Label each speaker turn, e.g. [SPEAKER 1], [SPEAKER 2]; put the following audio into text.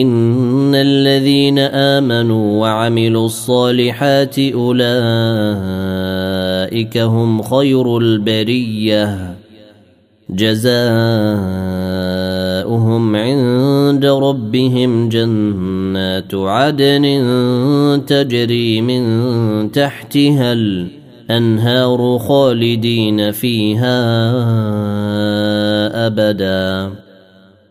[SPEAKER 1] ان الذين امنوا وعملوا الصالحات اولئك هم خير البريه جزاؤهم عند ربهم جنات عدن تجري من تحتها الانهار خالدين فيها ابدا